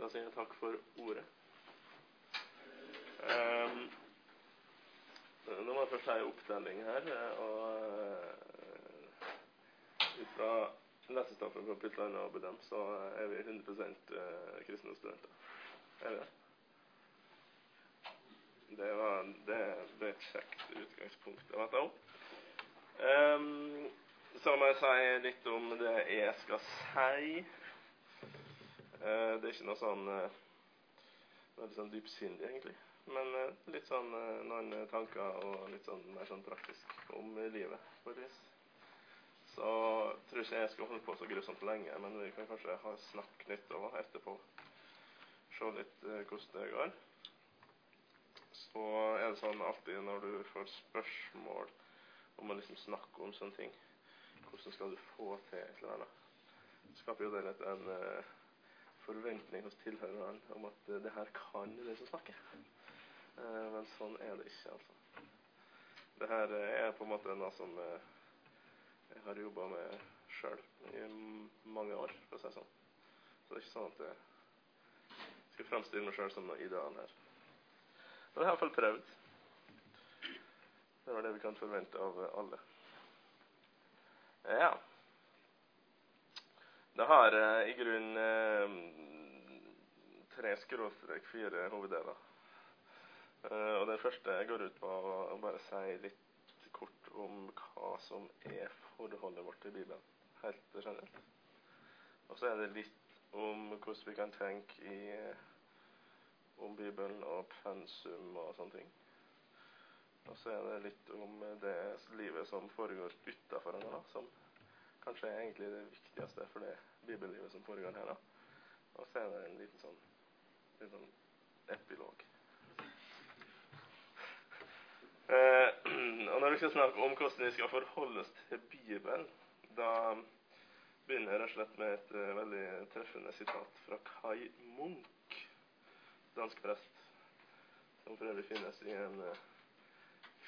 Da sier jeg takk for ordet. Um, nå må jeg først ha en opptelling her. og uh, Ut fra lesestoffet fra Pytland og Bedem så er vi 100 uh, kristne studenter. Er vi det? Det, var, det, det er et kjekt utgangspunkt å vite om. Um, så må jeg si litt om det jeg skal si. Uh, det er ikke noe sånn veldig sånn dypsindig, egentlig. Men uh, litt sånn noen tanker og litt sånn mer sånn praktisk om livet, på et vis. Så tror ikke jeg skal holde på så grusomt lenge, men vi kan kanskje ha snakk nytt òg etterpå. Se litt hvordan det går. Så er det sånn alltid når du får spørsmål om å liksom snakke om sånne ting Hvordan skal du få til et eller annet? Skaper jo det litt en forventning hos tilhørerne om at det her kan de som snakker. Uh, men sånn er det ikke, altså. Det her er på en måte noe som jeg har jobba med sjøl i mange år, for å si det sånn. Så det er ikke sånn at jeg skal framstille meg sjøl som noe ideal her. Men jeg har iallfall prøvd. Det var det vi kan forvente av alle. Ja. Det har eh, i grunnen eh, tre skråstrek fire hoveddeler. Eh, og Den første går ut på å bare si litt kort om hva som er forholdet vårt til Bibelen. Helt generelt. Og så er det litt om hvordan vi kan tenke i, om Bibelen og pensum og sånne ting. Og så er det litt om det livet som foregår utafor henne, som kanskje er egentlig det viktigste for det bibellivet som foregår her. da. Og så er det en liten sånn, liten sånn epilog. Eh, og når vi skal snakke om hvordan vi skal forholde oss til Bibelen, da begynner jeg rett og slett med et uh, veldig treffende sitat fra Kai Munch, dansk prest, som for øvrig finnes i en uh,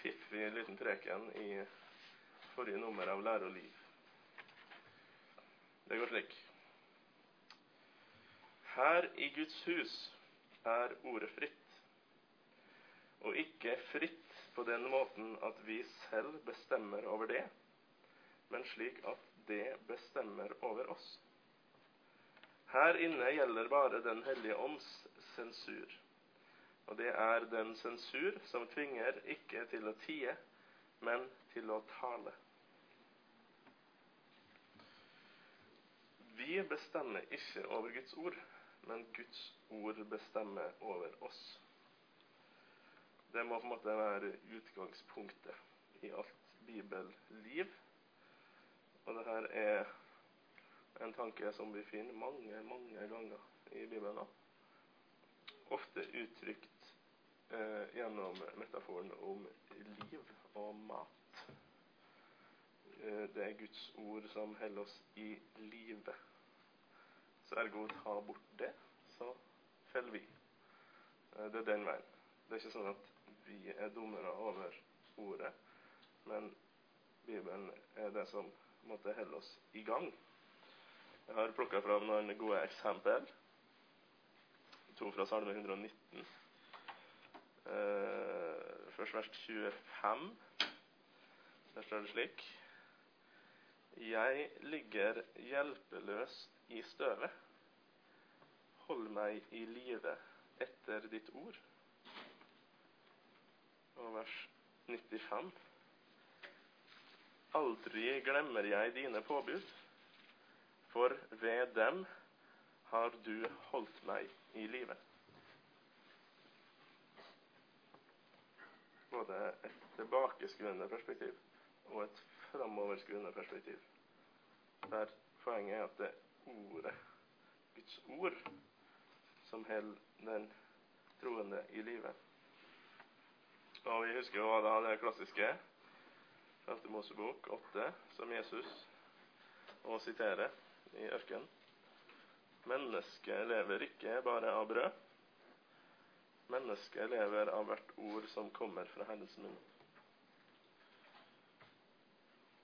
fiffig liten preken i forrige nummer av Lære og liv. Det går slik. Her i Guds hus er ordet fritt, og ikke fritt på den måten at vi selv bestemmer over det, men slik at det bestemmer over oss. Her inne gjelder bare Den hellige ånds sensur. Og det er den sensur som tvinger ikke til å tie, men til å tale. Vi bestemmer ikke over Guds ord, men Guds ord bestemmer over oss. Det må på en måte være utgangspunktet i alt bibelliv. Og det her er en tanke som vi finner mange, mange ganger i Bibelen. Ofte uttrykt eh, gjennom metaforen om liv og mat. Eh, det er Guds ord som holder oss i live. Så ergo ta bort det, så faller vi. Eh, det er den veien. Det er ikke sånn at vi er dommere over ordet, men Bibelen er det som måtte holde oss i gang. Jeg har plukka fram noen gode eksempel. To fra Salme 119. Uh, først vers 25. Der står det slik Jeg ligger hjelpeløs i støvet. Hold meg i live etter ditt ord. Og vers 95. Aldri glemmer jeg dine påbud, for ved dem har du holdt meg i live. både et tilbakeskuende perspektiv og et framoverskuende perspektiv. Der poenget er at det ordet, Guds ord, som holder den troende i live. Og vi husker jo da det klassiske 5. Mosebok 8, som Jesus å sitere i ørkenen. Mennesket lever ikke bare av brød, Mennesket lever av hvert ord som kommer fra Herrens munn.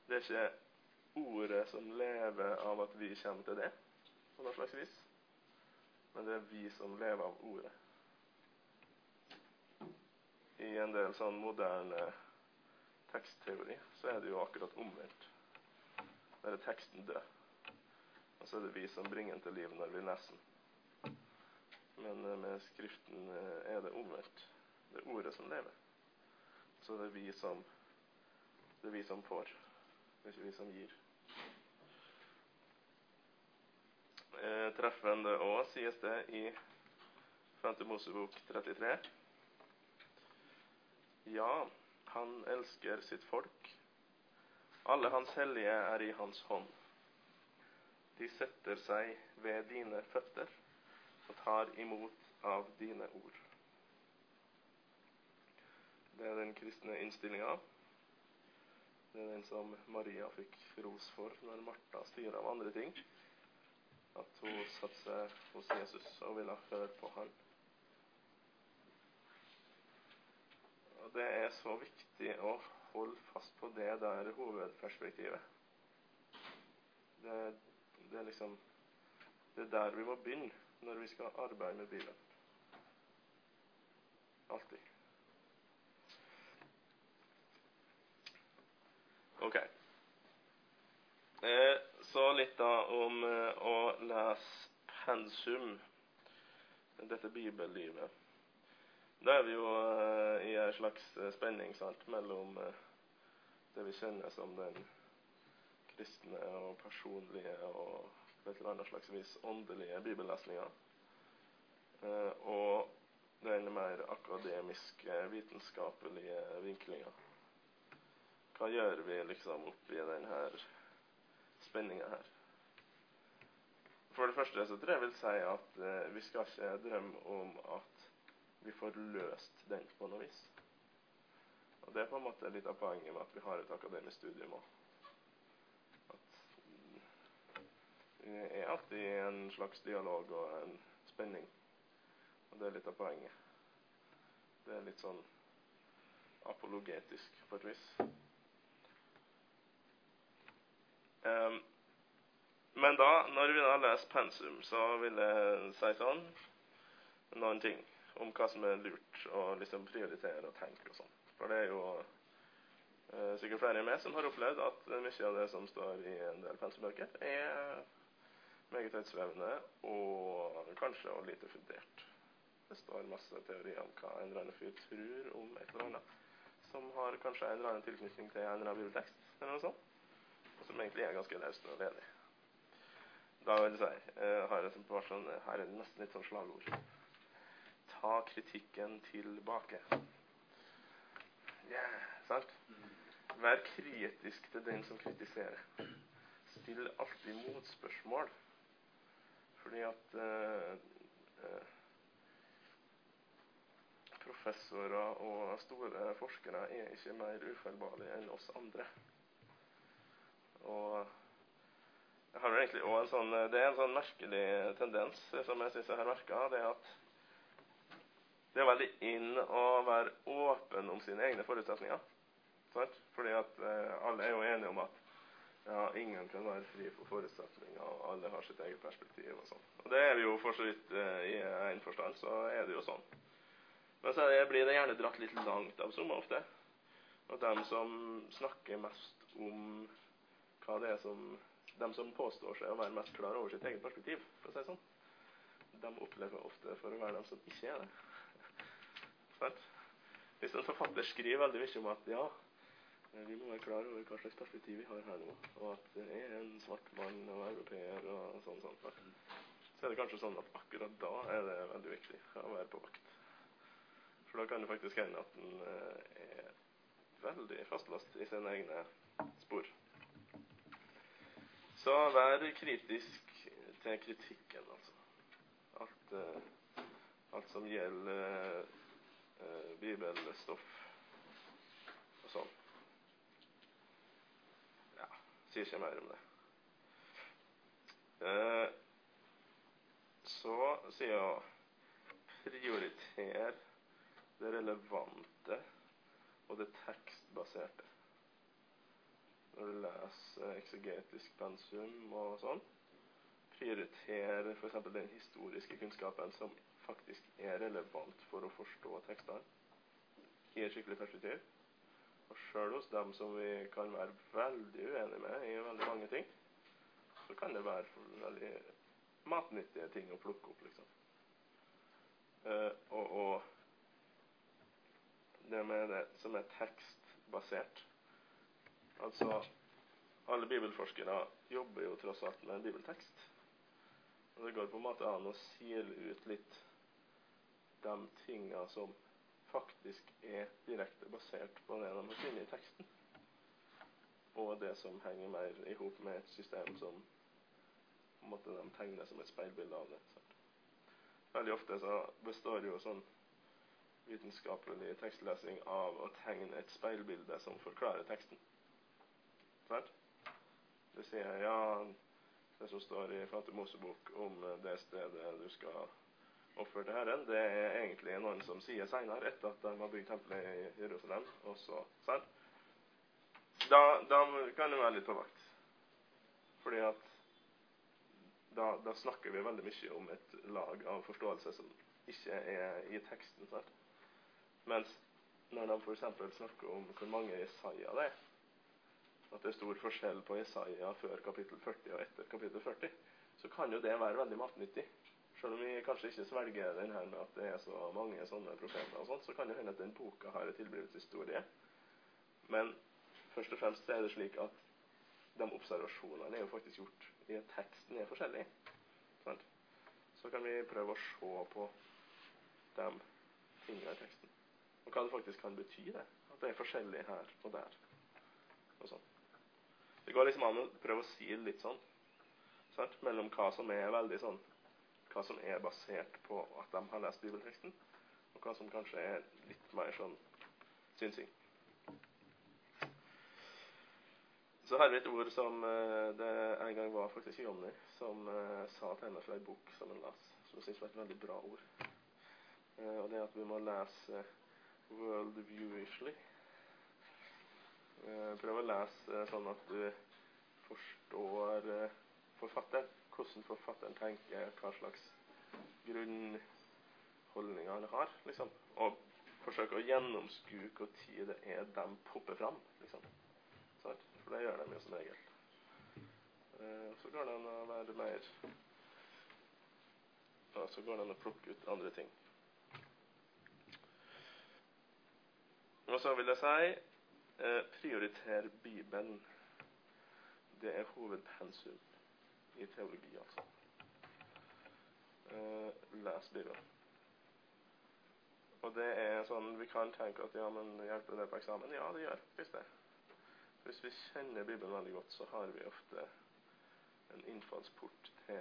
Det er ikke ordet som lever av at vi kommer til det, på noe slags vis. Men det er vi som lever av ordet. I en del sånn moderne tekstteori så er det jo akkurat omvendt. Der er teksten død. Og så er det vi som bringer den til liv når vi leser den. Men eh, med Skriften eh, er det omvendt. Det er ordet som lever. Så det er vi som, det er vi som får. Det er ikke vi som gir. Eh, treffende òg, sies det i 5. Mosebok 33. Ja, han elsker sitt folk. Alle hans hellige er i hans hånd. De setter seg ved dine føtter og tar imot av dine ord. Det er den kristne innstillinga. Det er den som Maria fikk ros for når Martha styrer av andre ting. At hun satte seg hos Jesus og ville høre på han. Og Det er så viktig å holde fast på det der hovedperspektivet. Det, det er liksom Det er der vi må begynne når vi skal arbeide med Bibelen. Alltid. Ok. Eh, så litt da om eh, å lese pensum, dette bibellivet. Da er vi jo eh, i en slags eh, spenning sant, mellom det vi kjenner som den kristne og personlige og på et eller annet slags vis åndelige bibellesninga, og den mer akademiske, vitenskapelige vinklinga. Hva gjør vi liksom oppi denne spenninga her? For det første så tror jeg vil si at eh, vi skal ikke drømme om at vi får løst den på noe vis. Og Det er på en måte litt av poenget med at vi har et akademisk studium òg. At vi er alltid en slags dialog og en spenning. Og det er litt av poenget. Det er litt sånn apologetisk på et vis. Um, men da, når vi da leser pensum, så vil jeg si sånn noen ting om hva som er lurt å liksom prioritere og tenke og sånn. For det er jo eh, sikkert flere meg som har opplevd at mye av det som står i en del pensumbøker, er meget høytsvevende og kanskje også lite fundert. Det står masse teorier om hva en eller annen fyr tror om et eller annet, som har kanskje en eller annen tilknytning til en eller annen bibeltekst, eller noe sånt, som egentlig er ganske løst og ledig. Da vil jeg si, eh, har jeg som sånn, her er det nesten litt sånn slagord. Ta kritikken tilbake. Yeah, sant? Vær kritisk til den som kritiserer. Still alltid motspørsmål. Fordi at eh, eh, professorer og store forskere er ikke mer ufeilbarlige enn oss andre. Og egentlig en sånn, Det er en sånn merkelig tendens som jeg syns jeg har merka. Det at det er veldig inn å være åpen om sine egne forutsetninger. Sant? Fordi at eh, alle er jo enige om at ja, ingen kan være fri for forutsetninger, og alle har sitt eget perspektiv og sånn. Og det er vi jo for så vidt eh, i en forstand, så er det jo sånn. Men så blir det gjerne dratt litt langt av som ofte. Og dem som snakker mest om hva det er som De som påstår seg å være mest klar over sitt eget perspektiv, for å si det sånn, de opplever ofte for å være dem som ikke er det. Sant? Hvis en forfatter skriver veldig mye om at ja, vi må være klar over hva slags perspektiv vi har her nå, og at det er en svart mann og europeer og sånn, sånn, så er det kanskje sånn at akkurat da er det veldig viktig å være på vakt. For da kan det faktisk hende at en er veldig fastlåst i sine egne spor. Så vær kritisk til kritikken, altså. Alt, uh, alt som gjelder uh, bibelstoff og sånn. Ja, sier ikke mer om det. Uh, så sier jeg prioriter det relevante og det tekstbaserte når du leser eksegetisk pensum og sånn, prioritere f.eks. Den historiske kunnskapen som faktisk er relevant for å forstå tekstene i et skikkelig perspektiv. Og sjøl hos dem som vi kan være veldig uenige med i veldig mange ting, så kan det være veldig matnyttige ting å plukke opp, liksom. Uh, og, og, det med det som er tekstbasert Altså alle bibelforskere jobber jo tross alt med en bibeltekst. Og det går på en måte an å sile ut litt de tinga som faktisk er direkte basert på det de har funnet i teksten, og det som henger mer i hop med et system som på en måte de tegner som et speilbilde av det. Sant? Veldig ofte så består jo sånn vitenskapelig tekstlesing av å tegne et speilbilde som forklarer teksten. Sant? Det sier ja, det som står i Fante Mosebok om det stedet du skal offer til Herren, det er egentlig noen som sier seinere, etter at de har bygd tempelet i Jerusalem. og så. Da, da kan du være litt på vakt. Fordi at da, da, snakker vi veldig mye om et lag av forståelse som ikke er i teksten. Sant? Mens når de f.eks. snakker om hvor mange Jesaja det er, at det er stor forskjell på Jesaja før kapittel 40 og etter kapittel 40, så kan jo det være veldig matnyttig. Selv om vi kanskje ikke svelger den her med at det er så mange sånne profeter, og sånt, så kan det hende at den boka har en tilblivelseshistorie. Men først og fremst er det slik at de observasjonene er jo faktisk gjort i at teksten er forskjellig. Sant? Så kan vi prøve å se på de tingene i teksten. Og hva det faktisk kan bety, det. At det er forskjellig her og der. Og sånn. Det går liksom an å prøve å si litt sånn sant? mellom hva som er veldig sånn Hva som er basert på at de har lest bibelteksten, og hva som kanskje er litt mer sånn synsing. Så har vi et ord som eh, det en gang var faktisk Jonny som uh, sa til henne fra ei bok som hun las, som jeg syns var et veldig bra ord. Uh, og det er at vi må lese World Viewishly. Uh, prøv å lese sånn at du forstår eh, forfatteren, hvordan forfatteren tenker, hva slags grunnholdninger han har, liksom. Og forsøke å gjennomskue når det er de popper fram, liksom. For det gjør de jo som regel. Eh, så går det an å være mer ja, Så går det an å plukke ut andre ting. Og så vil jeg si eh, prioriter Bibelen det er hovedpensum i teologi, altså. Uh, les Bibelen. Og det er sånn Vi kan tenke at ja, men hjelper det på eksamen? Ja, det gjør visst det. Hvis vi kjenner Bibelen veldig godt, så har vi ofte en innfallsport til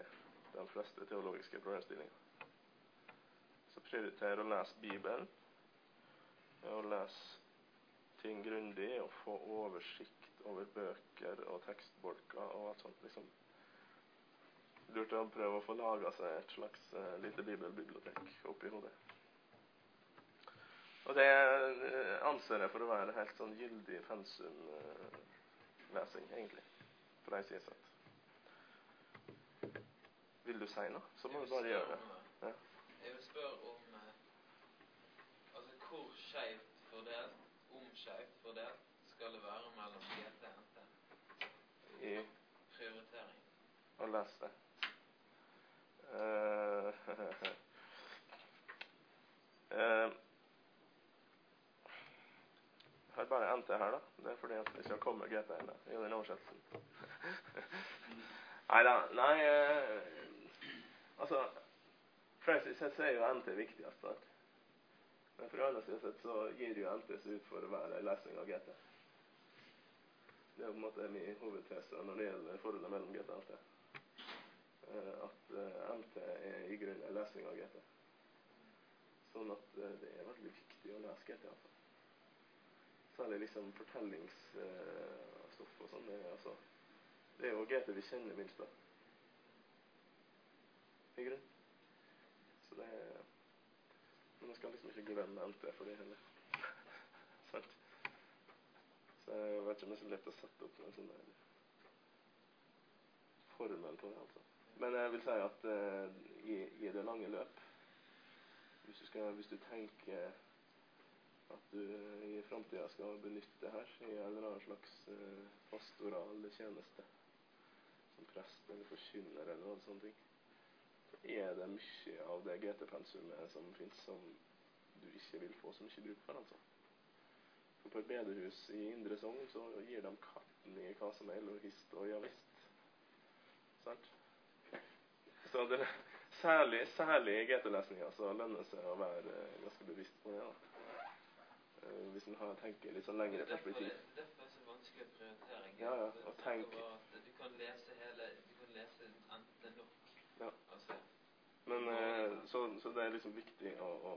de fleste teologiske problemstillinger. Så prioriter å lese Bibelen, og lese ting grundig og få oversikt over bøker og tekstbolker og alt sånt. liksom. Lurt å prøve å få laga seg et slags uh, lite bibelbibliotek oppi hodet. Og det uh, anser jeg for å være helt sånn gyldig pensumlesing, uh, egentlig. For ei side sett. Vil du si noe, så må du bare gjøre det. Ja. Jeg vil spørre om altså hvor skeivt fordelt, om for der skal det være mellom GT og NT? I prioritering. Og les det. Uh, uh, har bare NT her, da. Det er fordi at det ikke har kommet GT ennå i den oversettelsen. Neida, nei uh, Altså Francis sier jo NT viktigst. Men fra andre sett så gir jo seg ut for å være lesning av GT. Det er på en måte min hovedtese når det gjelder forholdet mellom GT og NT. Eh, at eh, NT er i grunnen en lesning av GT. Sånn at eh, det er veldig viktig å lese GT. altså. Særlig liksom fortellingsstoff og sånn. Altså, det er jo GT vi kjenner minst av. I grunnen. Så det er Men jeg skal liksom ikke glemme alt det for dem heller. Sant? Så jeg vet ikke om det er så lett å sette opp en sånn formel på det. altså. Men jeg vil si at uh, i, i det lange løp hvis du, skal, hvis du tenker at du i framtida skal benytte det her i en eller annen slags uh, pastoral tjeneste, som prest eller forkynner eller noe sånt er det mye av det GT-pensumet som fins, som du ikke vil få så mye bruk for, altså. For på et bedehus i Indre Sogn så gir de katten i hva som er eller hist og ja visst. Sant? Så det, særlig, særlig i GT-lesninga så lønner det seg å være ganske bevisst på det. da. Eh, Hvis en har- tenker litt sånn lengre er perspektiv. derfor er det så vanskelig prioritering. Ja, ja, Det og tenk- Du kan lese hele Du kan lese enten nok. Ja. Altså, Men eh, så, så det er liksom viktig å, å,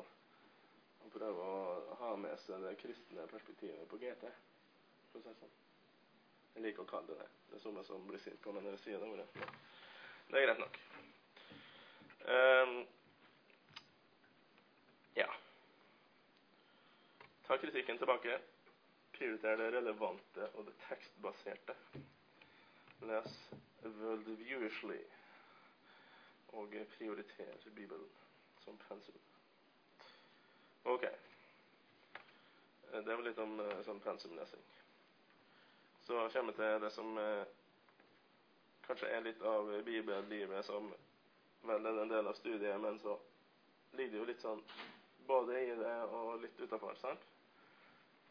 å prøve å ha med seg det kristne perspektivet på GT. For å si det sånn. Jeg liker å kalle det det. Det er somme som blir sint på meg når jeg sier det ordet. Det er greit nok. Um, ja. Ta kritikken tilbake. Prioriter det relevante og det tekstbaserte. Les worldviewishly og prioritere Bibelen som pensum. Ok. Det var litt om eh, sånn pensumlesing. Så kommer vi til det som eh, kanskje er litt av bibellivet som vel er en del av studiet, men så ligger det jo litt sånn både i det og litt utafor, sant?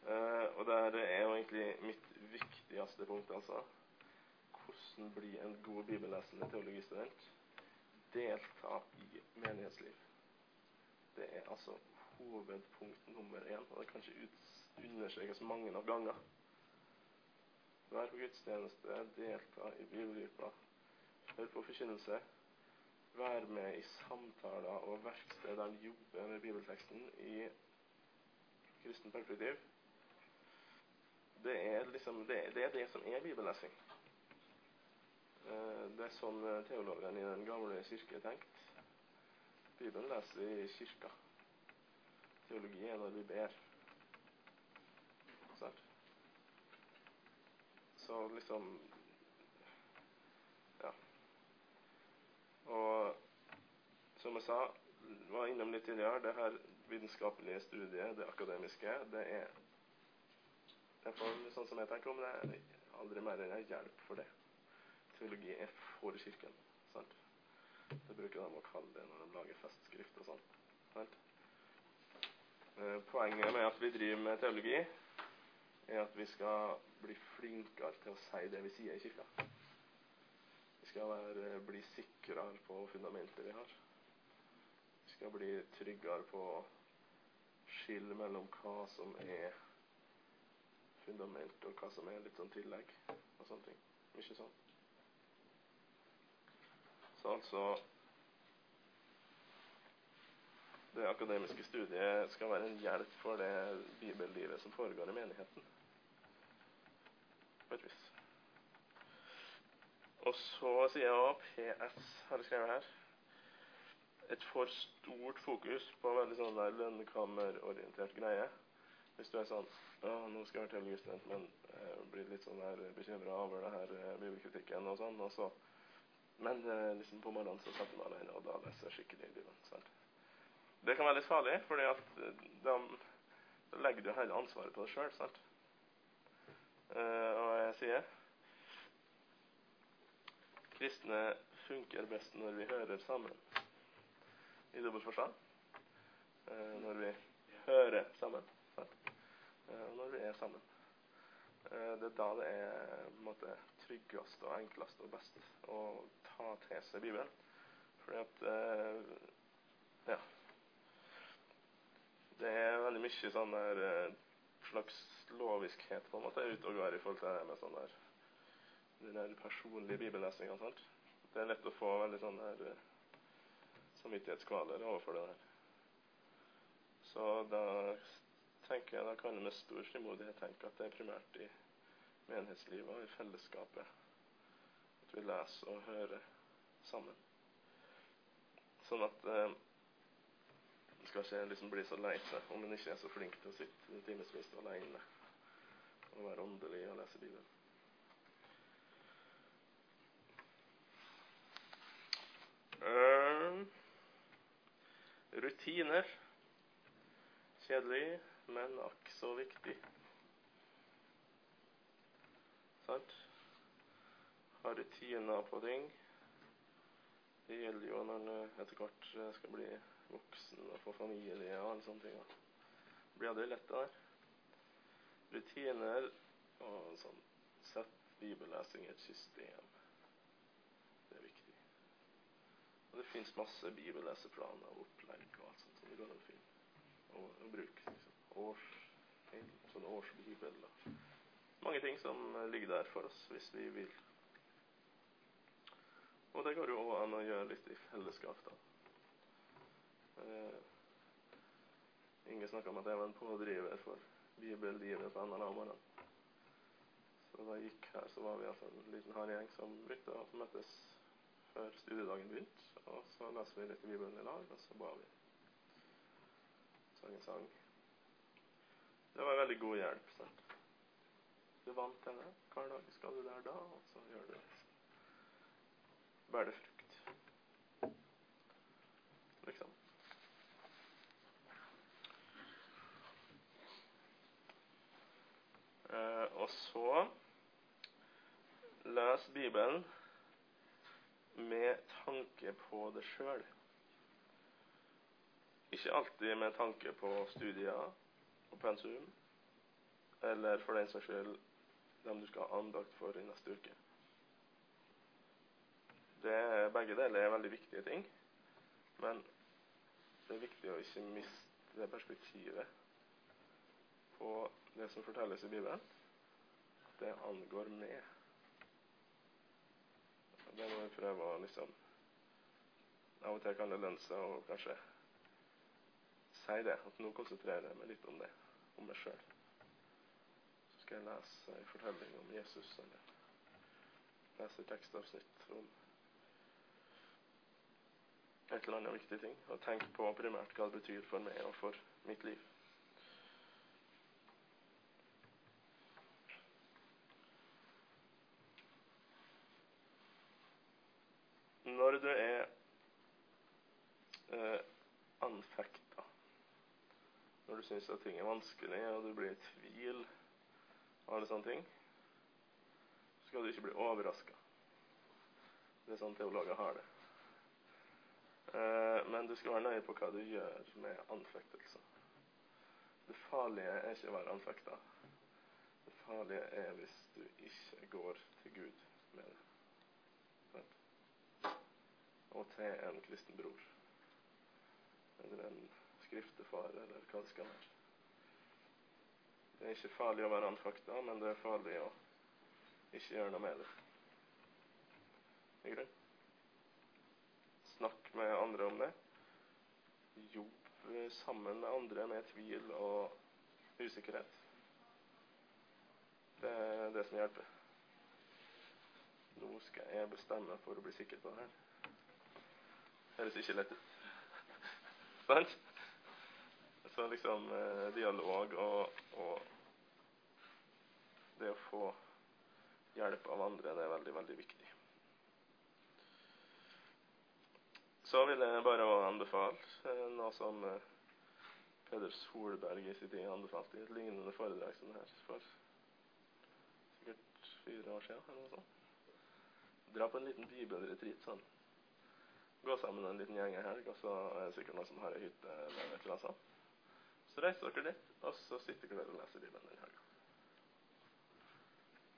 Eh, og der er jo egentlig mitt viktigste punkt, altså. Hvordan bli en god bibellesende teologistudent? Delta i menighetsliv. Det er altså hovedpunkt nummer én, og det kan ikke understrekes mange nok ganger. Vær på gudstjeneste, delta i bibelgruppa, hør på forkynnelse. Vær med i samtaler og verksted der de jobber med bibelteksten i kristen perspektiv. Det er liksom det, det er det som er bibellesing. Eh, Det er sånn eh, teologene i den gamle kirke tenkte. Bibelen leser i kirka. Teologi er når vi ber. Sant? Så liksom Ja. Og som jeg sa, var innom litt tidligere, det her vitenskapelige studiet, det akademiske, det er Derfor, sånn som jeg tenker om det, er aldri mer enn en hjelp for det teologi er for Kirken. Sant? Det bruker de å kalle det når de lager festskrift og sånn. Eh, Poenget med at vi driver med teologi, er at vi skal bli flinkere til å si det vi sier i kirka. Vi skal være, bli sikrere på fundamentet vi har. Vi skal bli tryggere på å skille mellom hva som er fundament, og hva som er litt sånn tillegg og sånne ting. Mye sånn. Så altså Det akademiske studiet skal være en hjelp for det bibellivet som foregår i menigheten. På et vis. Og så sier jeg også PS, har jeg skrevet her. Et for stort fokus på veldig sånn der lønnkammerorientert greie. Hvis du er sånn ja, nå skal jeg være teologistudent, men jeg blir litt sånn der bekymra over det her eh, bibelkritikken og sånn, og så men eh, liksom på morgenen så setter man alene, og da leser jeg skikkelig i Bibelen. Sant? Det kan være litt farlig, fordi eh, da, legger du hele ansvaret på deg sjøl. Sant? Eh, og jeg sier kristne funker best når vi hører sammen. I dobbelt forstand. Når vi hører sammen. Sant? Når vi er sammen. Eh, det er da det er på en måte, tryggest og enklest og best å ta til seg Bibelen. Fordi at eh, Ja. Det er veldig mye sånn der eh, slags loviskhet på en måte ute og går i forhold til det med sånn der den der personlige bibellesninga. Det er lett å få veldig sånn der samvittighetskvaler overfor det der. Så da tenker jeg da kan jeg med stor frimodighet tenke at det er primært i menighetslivet og i fellesskapet at vi leser og hører sammen. Sånn at eh, skal ikke liksom bli så lei seg om en ikke er så flink til å sitte en timevis alene og være åndelig og lese Bibelen. Uh, rutiner. Kjedelig, men akk så viktig. Sant? Har rutiner på ting. Det gjelder jo når en etter hvert skal bli voksen og få familie og alle sånne ting. Det Blir aldri lett der. Rutiner og sånn Sett bibellesing i et system. Det er viktig. Og det fins masse bibelleseplaner og opplegg og alt sånt som det går an å finne og, og bruke. Liksom. Års, sånn årsbibel og mange ting som ligger der for oss hvis vi vil. Og det går jo òg an å gjøre litt i fellesskap, da. Eh, Inge snakka om at jeg var en pådriver for bibellivet på om. Så da jeg gikk her, så var vi altså en liten hard gjeng som brukte å møtes før studiedagen begynte. Og så leste vi litt i Bibelen i lag, og så ba vi. Sang en sang. Det var veldig god hjelp. sant? Du vant til. Hver dag skal du der da, og så gjør du det. Bærer det frukt. Liksom. Eh, og så les Bibelen med tanke på det sjøl. Ikke alltid med tanke på studier og pensum, eller for den saks skyld dem du skal ha andakt for i neste uke. Det, begge deler er veldig viktige ting, men det er viktig å ikke miste det perspektivet på det som fortelles i Bibelen. Det angår meg. Det må vi prøve å liksom Av og til kan det lønne seg å kanskje si det. At nå konsentrerer jeg meg litt om det, om meg sjøl. Så skal jeg lese en fortelling om Jesus, eller lese tekstavsnitt om et eller annet viktig ting. Og tenke på primært hva det betyr for meg og for mitt liv. Når du er eh, anfekta, når du syns at ting er vanskelig, og du blir i tvil og alle sånne ting, så skal du ikke bli overraska. Det er sånn teologer har det. Eh, men du skal være nøye på hva du gjør med anfektelser. Det farlige er ikke å være anfekta. Det farlige er hvis du ikke går til Gud med det. Og til en kristen bror. Eller en skriftefar, eller hva det skal være. Det er ikke farlig å være anfakta, men det er farlig å ikke gjøre noe med det. Er greit? Snakk med andre om det. Jobb sammen med andre med tvil og usikkerhet. Det er det som hjelper. Nå skal jeg bestemme for å bli sikker på det her. Høres ikke lett ut. Sant? Så liksom eh, dialog og, og det å få hjelp av andre, det er veldig, veldig viktig. Så vil jeg bare anbefale eh, noe som eh, Peder Solberg i sin tid anbefalte i et lignende foredrag som det her for sikkert fire år siden. eller noe sånt. Dra på en liten bibelretreat sånn. Gå sammen en liten gjeng en helg, og så er det sikkert noen som har ei hytte eller et eller annet sånt. Så reiser dere dit, og så sitter dere og leser Bibelen den helga.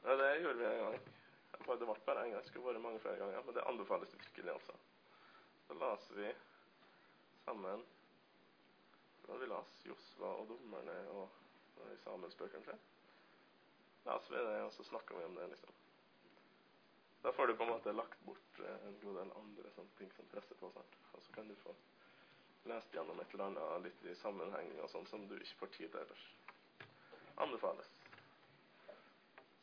Ja, det gjorde vi en gang. Det ble bare en gang. Det skulle vært mange flere ganger, men det anbefales virkelig, altså. Så leser vi sammen Hva vi las Josva og dommerne og, og Samuelsbøkene til. Leser vi det, og så snakker vi om det, liksom. Da får du på en måte lagt bort eh, en god del andre sånne ting som presser på. Sant? Og så kan du få lest gjennom et eller annet litt i sammenheng og sånn som du ikke får tid ellers. Anbefales.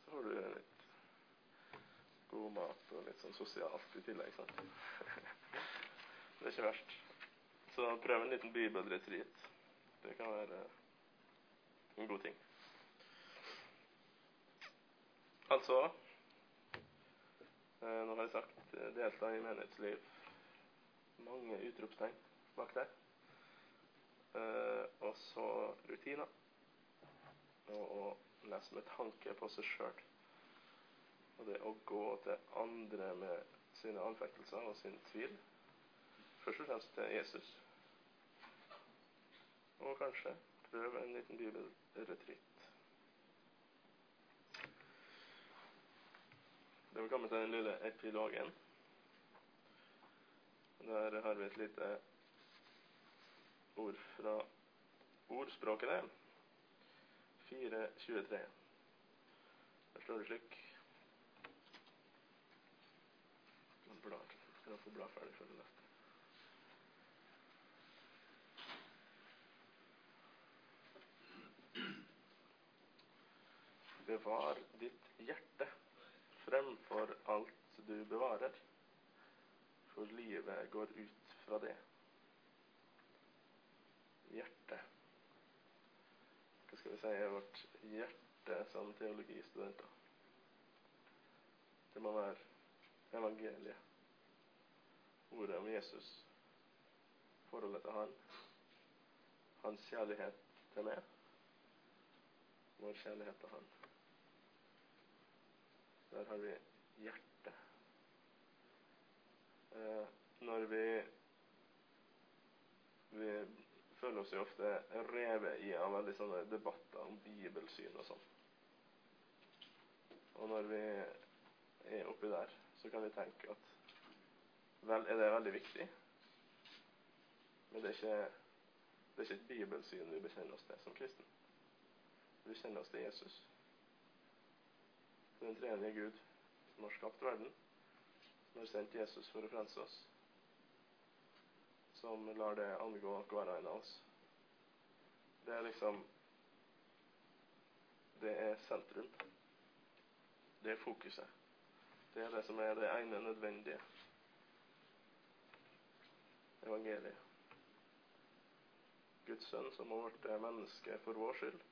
Så får du litt god mat og litt sånn sosialt i tillegg. sant? Det er ikke verst. Så prøv en liten bibelretreat. Det kan være en god ting. Altså eh, Nå har jeg sagt eh, delta i menighetsliv. Mange utropstegn bak der. Eh, og så rutiner. Og å lese med tanke på seg sjøl. Og det å gå til andre med sine anfektelser og sin tvil. Først og fremst til Jesus. Og kanskje prøve en liten bibelretreat. Da er vi kommet til den lille epilogen. Der har vi et lite ord fra ordspråkene. 4.23. Der står det slik. Skal få bla ferdig før det? Bevar ditt hjerte fremfor alt du bevarer, for livet går ut fra det. Hjerte. Hva skal vi si er vårt hjerte som teologistudenter? Det må være evangeliet. Ordet om Jesus. Forholdet til Han. Hans kjærlighet til meg. Vår kjærlighet til Han. Der har vi hjertet. Eh, når vi Vi føler oss jo ofte revet i av veldig sånne debatter om bibelsyn og sånn. Og når vi er oppi der, så kan vi tenke at vel, er det veldig viktig, men det er ikke, det er ikke et bibelsyn vi bekjenner oss til som kristen. Vi bekjenner oss til Jesus den tredje Gud som har skapt verden, som har sendt Jesus for å frelse oss, som lar det angå hver en av oss. Det er liksom Det er sentrum. Det er fokuset. Det er det som er det ene nødvendige. Evangeliet. Guds sønn som har blitt menneske for vår skyld,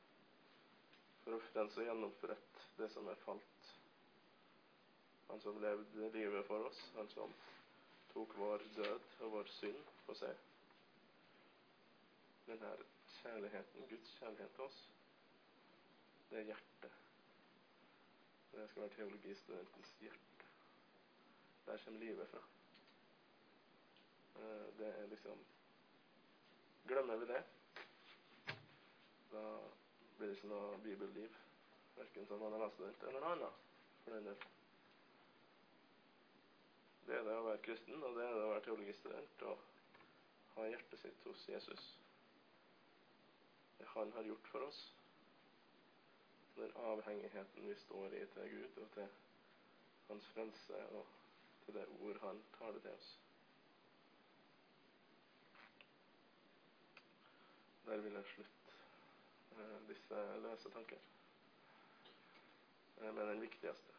for å som og det som er falt han som levde livet for oss, han som tok vår død og vår synd på seg. her kjærligheten, Guds kjærlighet til oss, det er hjertet. Det skal være teologistudentens hjerte. Der kommer livet fra. Eh, det er liksom Glemmer vi det, da blir det ikke noe bibelliv. Verken som analysestudent eller noe annet. for den del. Det er det å være kristen, og det er det å være teologistudent og ha hjertet sitt hos Jesus. Det han har gjort for oss. Den avhengigheten vi står i til Gud og til hans frelse og til det ord han tar det til oss. Der vil jeg slutte eh, disse løse tanker med den viktigste.